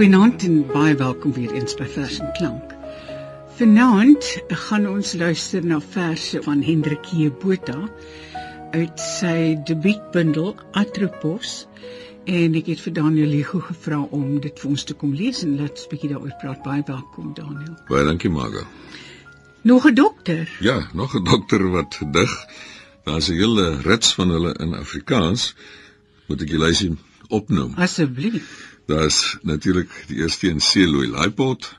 Goeienaand en baie welkom weer eens by Vers en Klank. Vanaand gaan ons luister na verse van Hendrik Botha uit sy debuutbundel Atropos en ek het vir Daniel Ligo gevra om dit vir ons te kom lees en laat 'n bietjie daaroor praat. Baie welkom Daniel. Baie dankie Margo. Nog 'n dokter? Ja, nog 'n dokter wat dig. Daar's 'n hele rits van hulle in Afrikaans. Moet ek julle lysie opnoem? Asseblief. Daar's natuurlik die eerste een Celoy Laipot,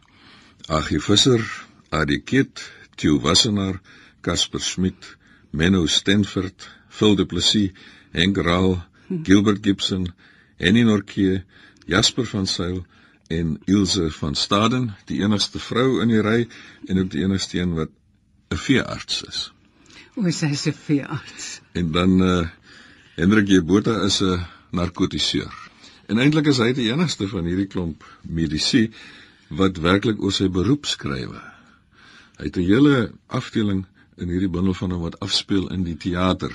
Agie Visser, Adie Kit, Theo Wassenaar, Casper Smit, Menno Stenford, Phil Du Plessis, Henk Raal, Gilbert Gibson, Henny Norke, Jasper van Sail en Ilse van Staden, die enigste vrou in die ry en ook die enigste een wat 'n veearts is. O, sy is 'n veearts. En dan eh uh, Hendrik Jebota is 'n narkotiseur. En eintlik is hy die enigste van hierdie klomp medisy wat werklik oor sy beroep skrywe. Hy het 'n hele afdeling in hierdie bundel van hom wat afspeel in die teater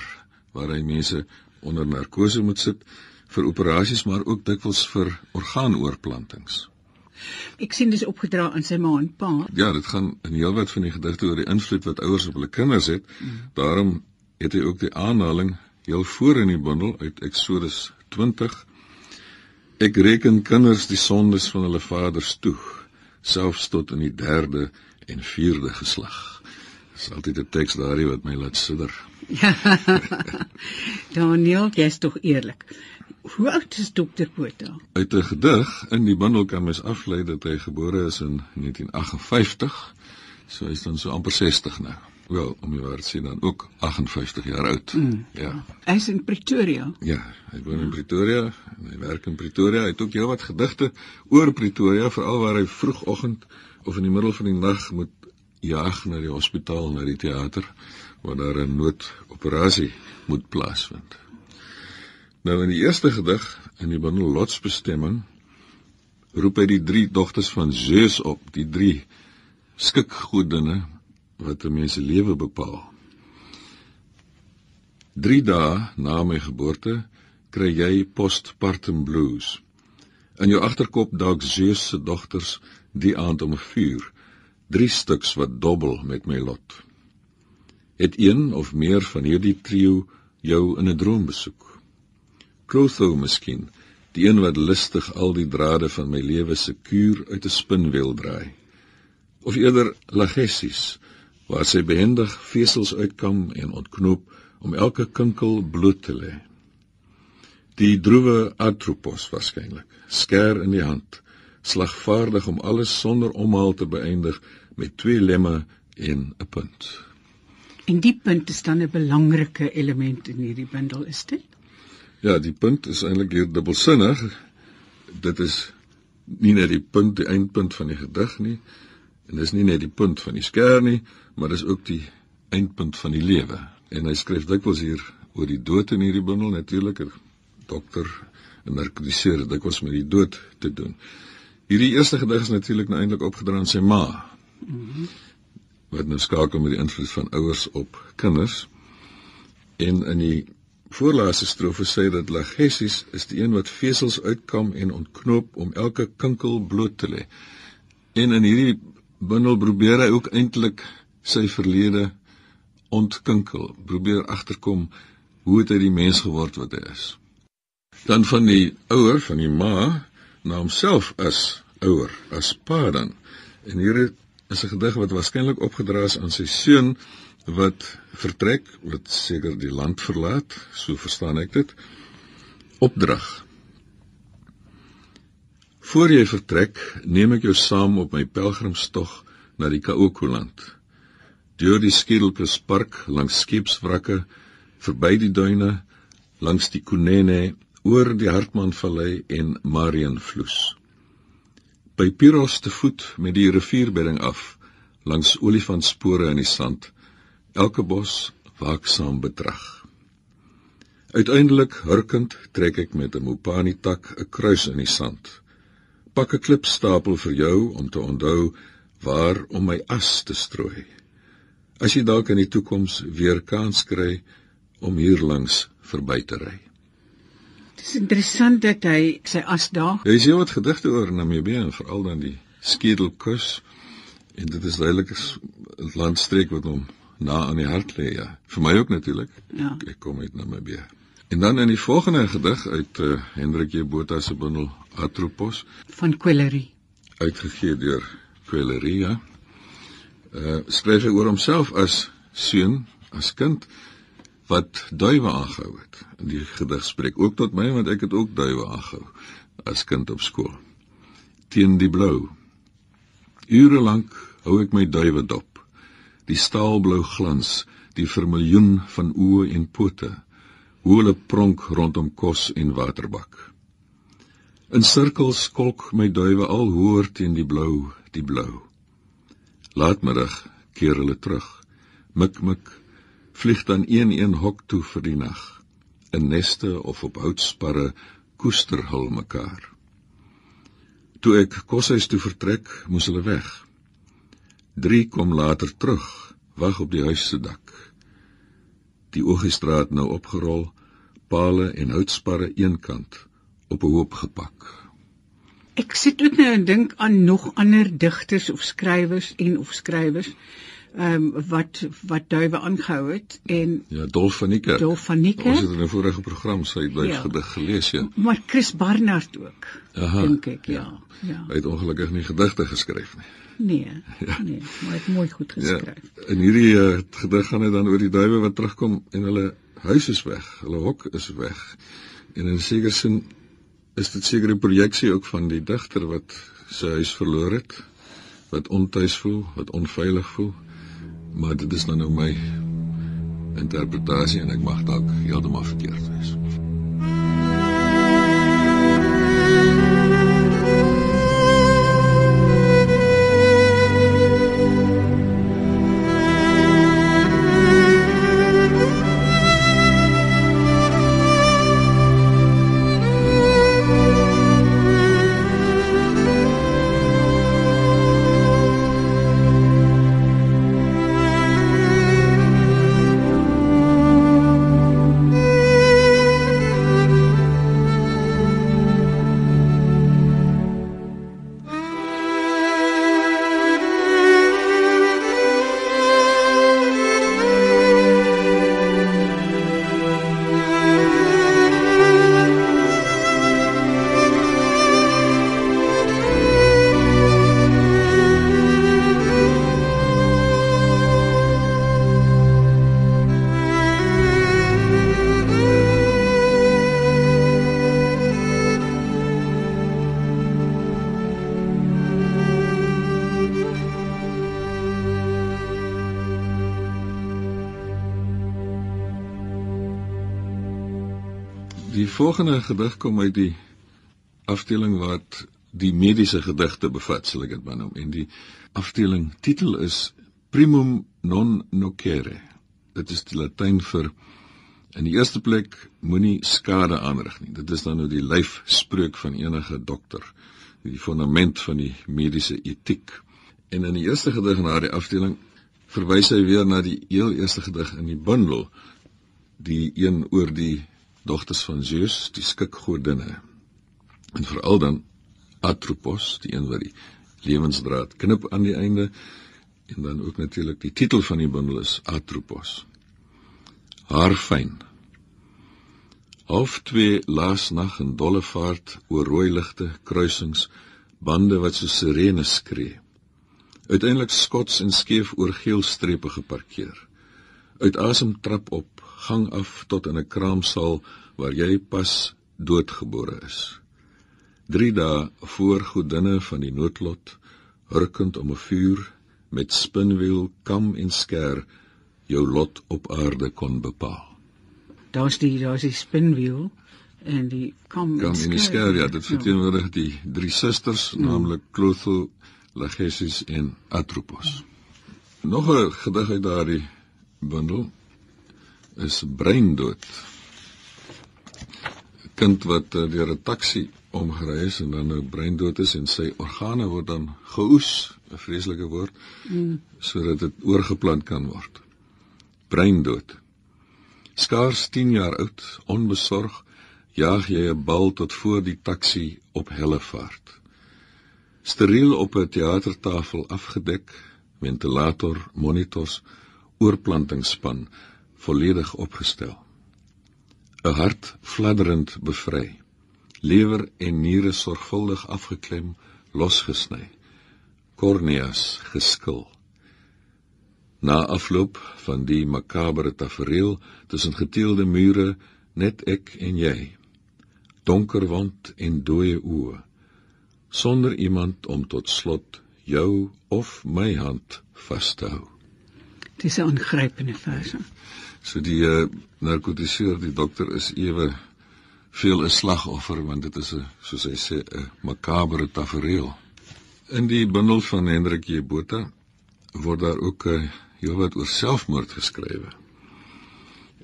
waar hy mense onder narkose moet sit vir operasies maar ook dikwels vir orgaanoorplantings. Ek sien dis opgedra aan sy ma en pa. Ja, dit gaan in heelwat van die gedigte oor die invloed wat ouers op hulle kinders het. Mm. Daarom het hy ook die aanhaling heel voor in die bundel uit Eksodus 20 Ek reken kinders die sondes van hulle vaders toe, selfs tot in die derde en vierde geslag. Dis altyd 'n teks daardie wat my laat sidder. Ja. Daniel, jy's tog eerlik. Hoe oud is dokter Botha? Uit 'n gedig in die bundel kan mens aflei dat hy gebore is in 1958. So hy's dan so amper 60 nou. Wel, om jy waar sien dan ook 58 jaar oud. Mm. Ja. Hy's in Pretoria. Ja, hy woon in Pretoria en hy werk in Pretoria. Hy het ook heelwat gedigte oor Pretoria, veral waar hy vroegoggend of in die middel van die nag moet jaag na die hospitaal, na die teater waar daar 'n noodoperasie moet plaasvind. Nou in die eerste gedig in die bundel Lotsbestemming roep hy die drie dogters van Zeus op, die drie skikgodinne wat 'n mens se lewe bepaal. 3 dae na my geboorte kry jy postpartum blues. In jou agterkop dalk Zeus se dogters die aand om 'n vuur, drie stuks wat dobbel met my lot. Het een of meer van hierdie trio jou in 'n droom besoek? Clotho miskien, die een wat lustig al die drade van my lewe se kuur uit 'n spinwiel draai. Of eerder Lagessies, waar sy behendig vesels uitkam en ontknoop om elke kinkel bloot te lê. Die droewe Atropos waarskynlik, skêr in die hand, slagvaardig om alles sonder omhaal te beëindig met twee lemme en 'n punt. En die punt is dan 'n belangrike element in hierdie bundel, is dit? Ja, die punt is eintlik hier dubbelsinnig. Dit is nie net die punt, die eindpunt van die gedig nie, en dis nie net die punt van die skêr nie, maar dis ook die eindpunt van die lewe. En hy skryf dikwels hier oor die dood in hierdie bundel natuurlik dokter en narkotiseer dit was met die dood te doen. Hierdie eerste gedig is natuurlik nou eintlik opgedra aan sy ma. Wat nou skakel met die invloed van ouers op kinders. En in die voorlaaste strofe sê dat Lagessies is die een wat vesels uitkam en ontknoop om elke kinkel bloot te lê. En in hierdie bundel probeer hy ook eintlik sy verlede ontkinkel, probeer agterkom hoe het hy die mens geword wat hy is. Dan van die ouer van die ma na homself as ouer, as pa dan. En hier is 'n gedig wat waarskynlik opgedra is aan sy seun wat vertrek, wat seker die land verlaat, so verstaan ek dit. Opdrag. Voor jy vertrek, neem ek jou saam op my pelgrimstog na die Kaokoland. Deur die Skedelkus park langs skepswrakke verby die duine langs die Kunene oor die Hartmanvallei en Marienvloes by Pyros te voet met die rivierbedding af langs olifantspore in die sand elke bos waaksaam betrag uiteindelik hurkend trek ek met 'n mopani tak 'n kruis in die sand pak 'n klipstapel vir jou om te onthou waar om my as te strooi as jy dalk in die toekoms weer kans kry om hier langs verby te ry. Dit is interessant dat hy sy as daar. Hy sê wat gedigte oor Namibië en veral dan die Skedelkus en dit is duidelik 'n landstreek wat hom na aan die hart lê ja. Vir my ook natuurlik. Ja. Ek kom uit Namibië. En dan in die volgende gedig uit uh, Hendrik J Botha se bundel Atropos van Quellerie. uitgegee deur Quelleria. Uh skryf hy oor homself as seun, as kind wat duwe aangehou het. En die gedig spreek ook tot my want ek het ook duwe aangehou as kind op skool. Teen die blou. Ure lank hou ek my duwe dop. Die staalblou glans, die vermiljoen van oë en pote, hoe hulle pronk rondom kos en waterbak. In sirkels kolk my duwe al hoër teen die blou, die blou. Laatmiddag keer hulle terug. Mik mik vlieg dan een een hok toe vir die nag. In neste of op houtsparre koester hul mekaar. Toe ek koshuis toe vertrek, moes hulle weg. Drie kom later terug, wag op die huis se dak. Die Ogiestraat nou opgerol, pale en houtsparre eenkant op 'n hoop gepak. Ek sit ook nou en dink aan nog ander digters of skrywers en of skrywers ehm um, wat wat duwe aangehou het en Ja, Dolf van Niekerk. Dolf van Niekerk. Ons het in 'n vorige program sy duif Ja. gedig gelees, ja. maar Chris Barnard ook. Dink ek, ja. Ja. Hy het ongelukkig nie gedigte geskryf nie. Nee. Nee, maar hy het mooi goed Ja. geskryf. In hierdie uh, gedig gaan dit dan oor die duwe wat terugkom en hulle huis is weg, hulle hok is weg. En in sekere sin is dit seker 'n projeksie ook van die digter wat sy huis verloor het, wat ontuis voel, wat onveilig voel. Maar dit is dan nou my interpretasie en ek mag dalk heeltemal verkeerd wees. Die volgende gedig kom uit die afdeling wat die mediese gedigte bevat, sal ek dit maar noem. En die afdeling titel is Primum non nocere. Dit is die Latyn vir in die eerste plek moenie skade aanrig nie. Dit is dan nou die lyfspreuk van enige dokter, die fundament van die mediese etiek. En in die eerste gedig na die afdeling verwys hy weer na die heel eerste gedig in die bundel, die een oor die dogters van Zeus, die skikgodinne. En veral dan Atropos, die een wat die lewensdraad knip aan die einde en dan ook natuurlik die titel van die bundel is Atropos. Haar fyn. Half 2 laasnag in dolle vaart oor rooi ligte, kruisings, bande wat so sirenes skree. Uiteindelik skots en skeef oor geel strepe geparkeer. Uit asem trap op, gang af tot in 'n kraamsaal waar jy pas doodgebore is. 3 dae voor godinne van die noodlot, hurkend om 'n vuur met spinwiel, kam en skêr jou lot op aarde kon bepaal. Daar's die daar's die spinwiel en die kam Kam en die skêr, ja, dit verteenwoordig die drie susters, ja. naamlik Clotho, Lachesis en Atropos. Nog 'n gedig uit daardie bundel is Breindood. 'n Kind wat uh, deur 'n taxi omgery is en dan nou breindood is en sy organe word dan geoes, 'n vreeslike woord, mm. sodat dit oorgeplant kan word. Breindood. Skaars 10 jaar oud, onbesorg, jaag jy 'n bal tot voor die taxi op helle vaart. Steriel op 'n teatertafel afgedek, ventilator, monitors, oorplantingsspan volledig opgestel. 'n Hart fladderend bevry. Lewer en niere sorgvuldig afgeklem, losgesny. Corneas geskil. Na afloop van die makabere tafereel tussen geteelde mure net ek en jy. Donker wand en dooie oë. Sonder iemand om tot slot jou of my hand vas te hou. Dis 'n aangrypende verse. So die uh, narkotiseer, die dokter is ewe veel 'n slagoffer want dit is 'n soos hy sê 'n makabere tafereel. In die bundel van Hendrik J. Botha word daar ook 'n uh, heelwat oor selfmoord geskrywe.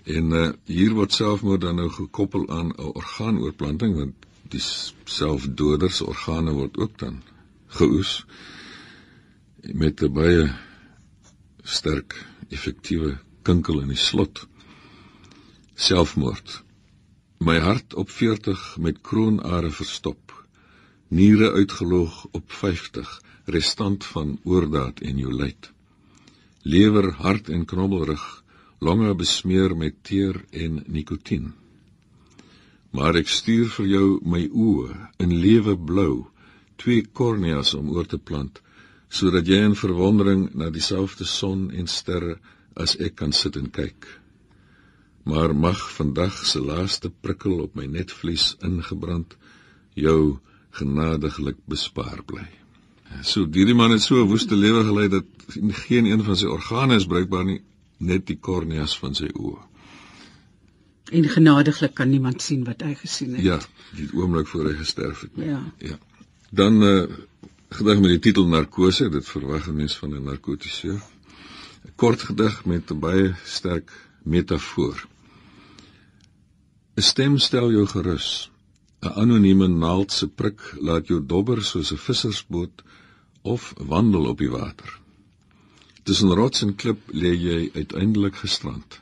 En uh, hier word selfmoord dan nou gekoppel aan 'n orgaanoorplanting want die selfdoders organe word ook dan geoes met 'n baie sterk effektiewe kinkel in die slot. Selfmoord. My hart op 40 met kroonare verstop. Niere uitgeloog op 50, restant van oordaat en jou lyd lewer, hart en knobbelrug, longe besmeer met teer en nikotien. Maar ek stuur vir jou my oë in lewe blou, twee korneas om oor te plant, sodat jy in verwondering na dieselfde son en sterre as ek kan sit en kyk. Maar mag vandag se laaste prikkel op my netvlies ingebrand jou genadiglik bespaar bly. So hierdie man het so 'n woeste lewe gelei dat geen een van sy organe is bruikbaar nie, net die korneas van sy oë. En genadiglik kan niemand sien wat hy gesien het. Ja, die oomblik voor hy gesterf het. Ja. Ja. Dan uh gedig met die titel narkose, dit verwag 'n mens van 'n narkotiseur. 'n Kort gedig met 'n baie sterk metafoor. 'n Stem stel jou gerus. 'n Anonieme naald se prik laat jou dobber soos 'n vissersboot of wandel op die water. Tussen rots en klip lê jy uiteindelik gestrand.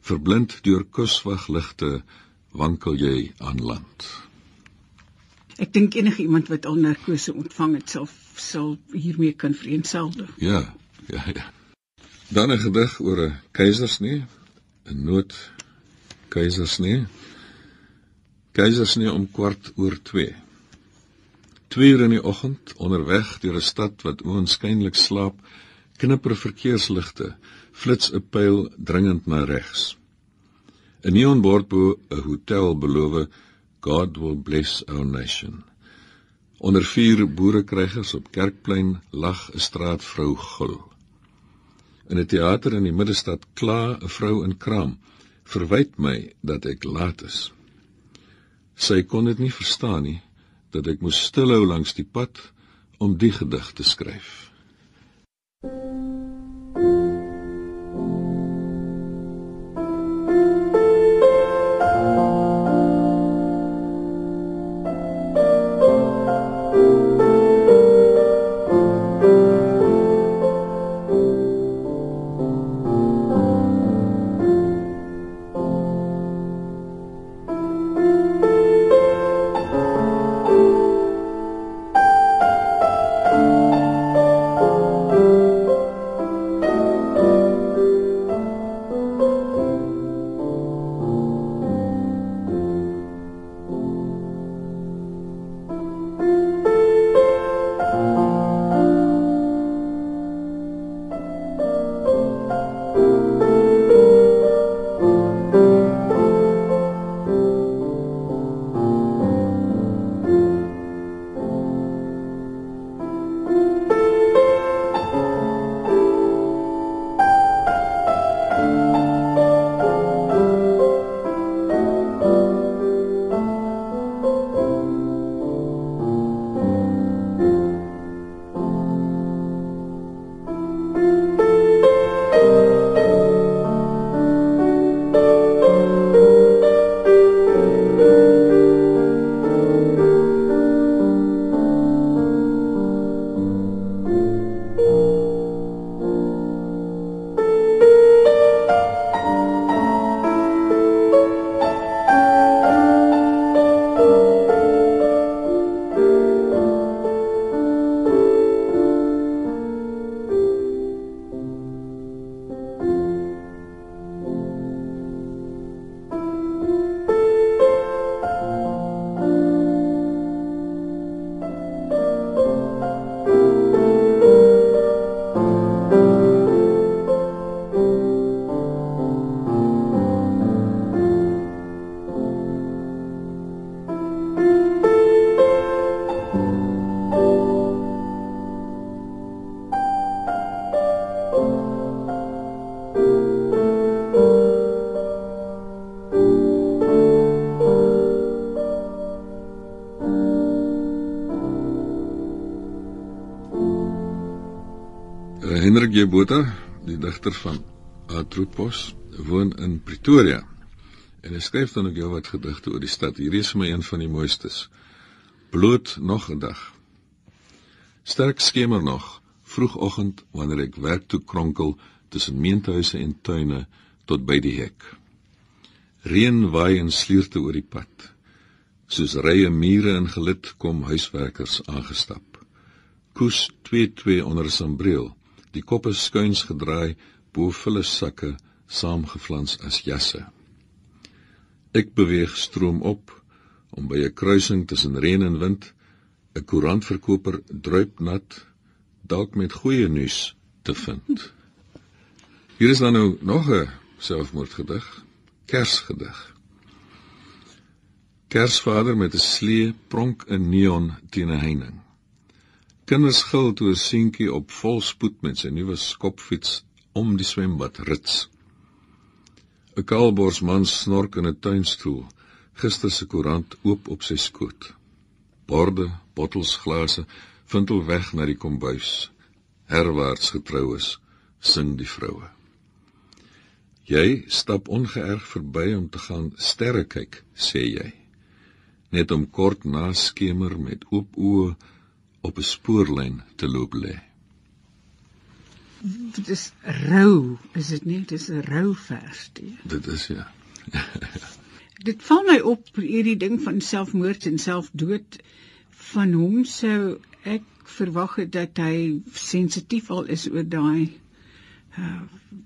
Verblind deur kuswagligte wankel jy aan land. Ek dink enige iemand wat al narkose ontvang het sal sal hiermee kan vereenselwig. Ja, ja, ja. Dan 'n gedig oor 'n keisersnee, 'n nood keisersnee. Keisersnee om kwart oor 2. 2 uur in die oggend onderweg deur 'n stad wat oënskynlik slaap, knipper verkeersligte, flits 'n pyl dringend na regs. 'n Neonbord bo 'n hotel beloof God will bless our nation. Onder vier boerekrygers op Kerkplein lag 'n straatvrou gul. In 'n teater in die middestad kla 'n vrou in kraam, verwyd my dat ek laat is. Sy kon dit nie verstaan nie dat ek moes stilhou langs die pad om die gedig te skryf. Uh, Hendrik J. Botha, die digter van Atropos, woon in Pretoria. En hy skryf dan ook jou wat gedigte oor die stad. Hierdie is vir my een van die mooistes. Bloot nog 'n dag. Sterk skemer nog, vroegoggend wanneer ek werk toe kronkel tussen meentuise en tuine tot by die hek. Reën waai en slierte oor die pad. Soos rye mure in gelid kom huiswerkers aangestap. Koes 22 onder 'n sambreel die koppe skuins gedraai bo volle sakke saamgeflans as jasse. Ek beweeg stroom op om by 'n kruising tussen reën en wind 'n koerantverkoper druip nat dalk met goeie nuus te vind. Hier is dan nou nog 'n selfmoordgedig, Kersgedig. Kersvader met 'n slee pronk in neon teen 'n heining. Kinders gil toe 'n seentjie op volspoed met sy nuwe skopfiets om die swembad rits. 'n Kaalbors man snork in 'n tuinstoel, gister se koerant oop op sy skoot. Borde, bottels, glase vind hul weg na die kombuis. Herwaarts getroues, sing die vroue. Jy stap ongeërg verby om te gaan sterre kyk, sê jy. Net om kort na skemer met oop oë op 'n spoorlyn te loop lê. Dit is rou, is dit nie? Dit is 'n rou vers die. Dit is ja. dit val my op hierdie ding van selfmoord en selfdood van hom sou ek verwag het dat hy sensitief al is oor daai uh,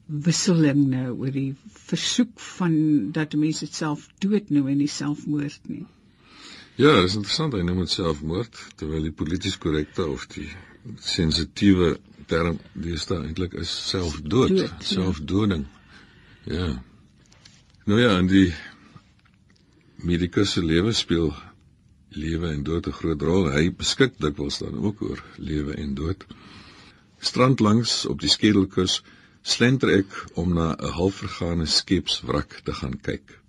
wisseling nou oor die versoek van dat mense dit self dood noem en nie selfmoord nie. Ja, dit is interessant hy noem dit selfmoord terwyl die polities korrekte of die sensitiewe term deesdae eintlik is selfdood, Dood, ja. selfdoding. Ja. Nou ja, en die medikus se lewe speel lewe en dood 'n groot rol. Hy beskik dikwels dan ook oor lewe en dood. Strand langs op die Skedelkus slenter ek om na 'n halfvergane skepswrak te gaan kyk.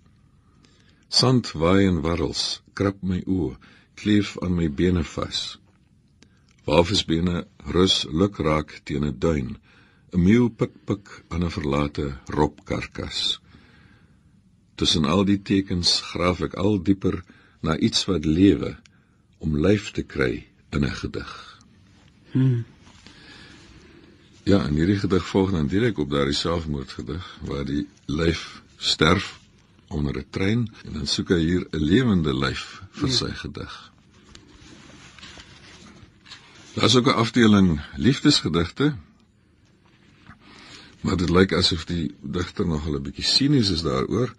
Sand waai en warrels, krap my oë, kleef aan my bene vas. Walvisbene rus luk raak teen 'n duin. 'n Meeu pik pik aan 'n verlate robkarkas. Tussen al die tekens graaf ek al dieper na iets wat lewe om lyf te kry in 'n gedig. Hmm. Ja, en hierdie gedig volg dan direk op daardie selfmoordgedig waar die lyf sterf onder 'n trein en dan soek hy hier 'n lewende lyf vir sy gedig. Daar's ook 'n afdeling liefdesgedigte. Maar dit lyk asof die digter nog 'n bietjie sinies is daaroor.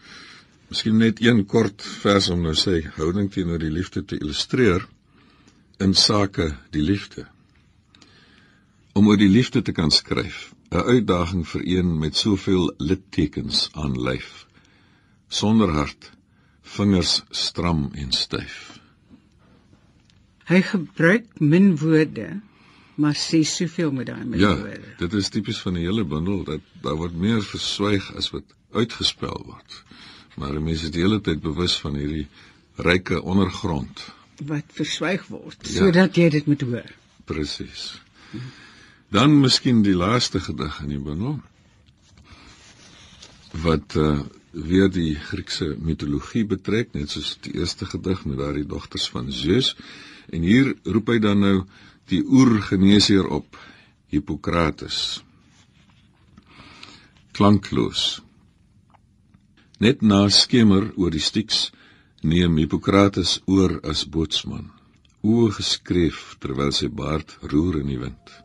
Miskien net een kort vers om nou sê houding teenoor die liefde te illustreer in sake die liefde. Om oor die liefde te kan skryf, 'n uitdaging vir een met soveel littekens aan lyf sonder hart, vingers stram en styf. Hy gebruik min woorde, maar sê soveel met daai min ja, woorde. Ja, dit is tipies van die hele bundel dat daar word meer verswyg as wat uitgespel word. Maar die mense is die hele tyd bewus van hierdie ryke ondergrond wat verswyg word ja. sodat jy dit moet hoor. Presies. Dan miskien die laaste gedig in die bundel wat uh, weer die Griekse mitologie betrek, net soos die eerste gedig met daardie dogters van Zeus. En hier roep hy dan nou die oergeneesheer op, Hippokrates. Klankloos. Net na skemer oor die Styx neem Hippokrates oor as bootsman. Oë geskreef terwyl sy baard roer in die wind.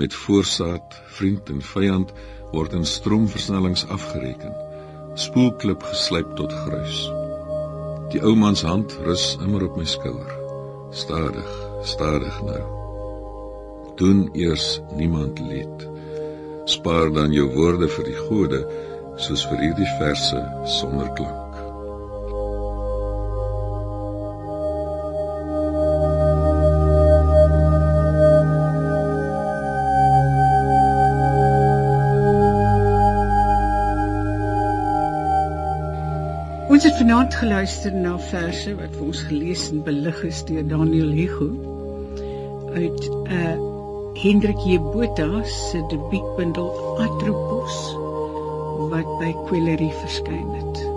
Met voorsaat, vriend en vyand word in stroomversnellings afgereken spoelklip geslyp tot gruis. Die ou man se hand rus immer op my skouer. Stadig, stadig nou. Doen eers niemand leed. Spaar dan jou woorde vir die gode soos vir hierdie verse sonder klank. Ons het vanaand geluister na verse wat vir ons gelees en belig is deur Daniel Hugo uit 'n uh, Hendrik J Botha se debuutbundel Atropos wat by Quellerie verskyn het.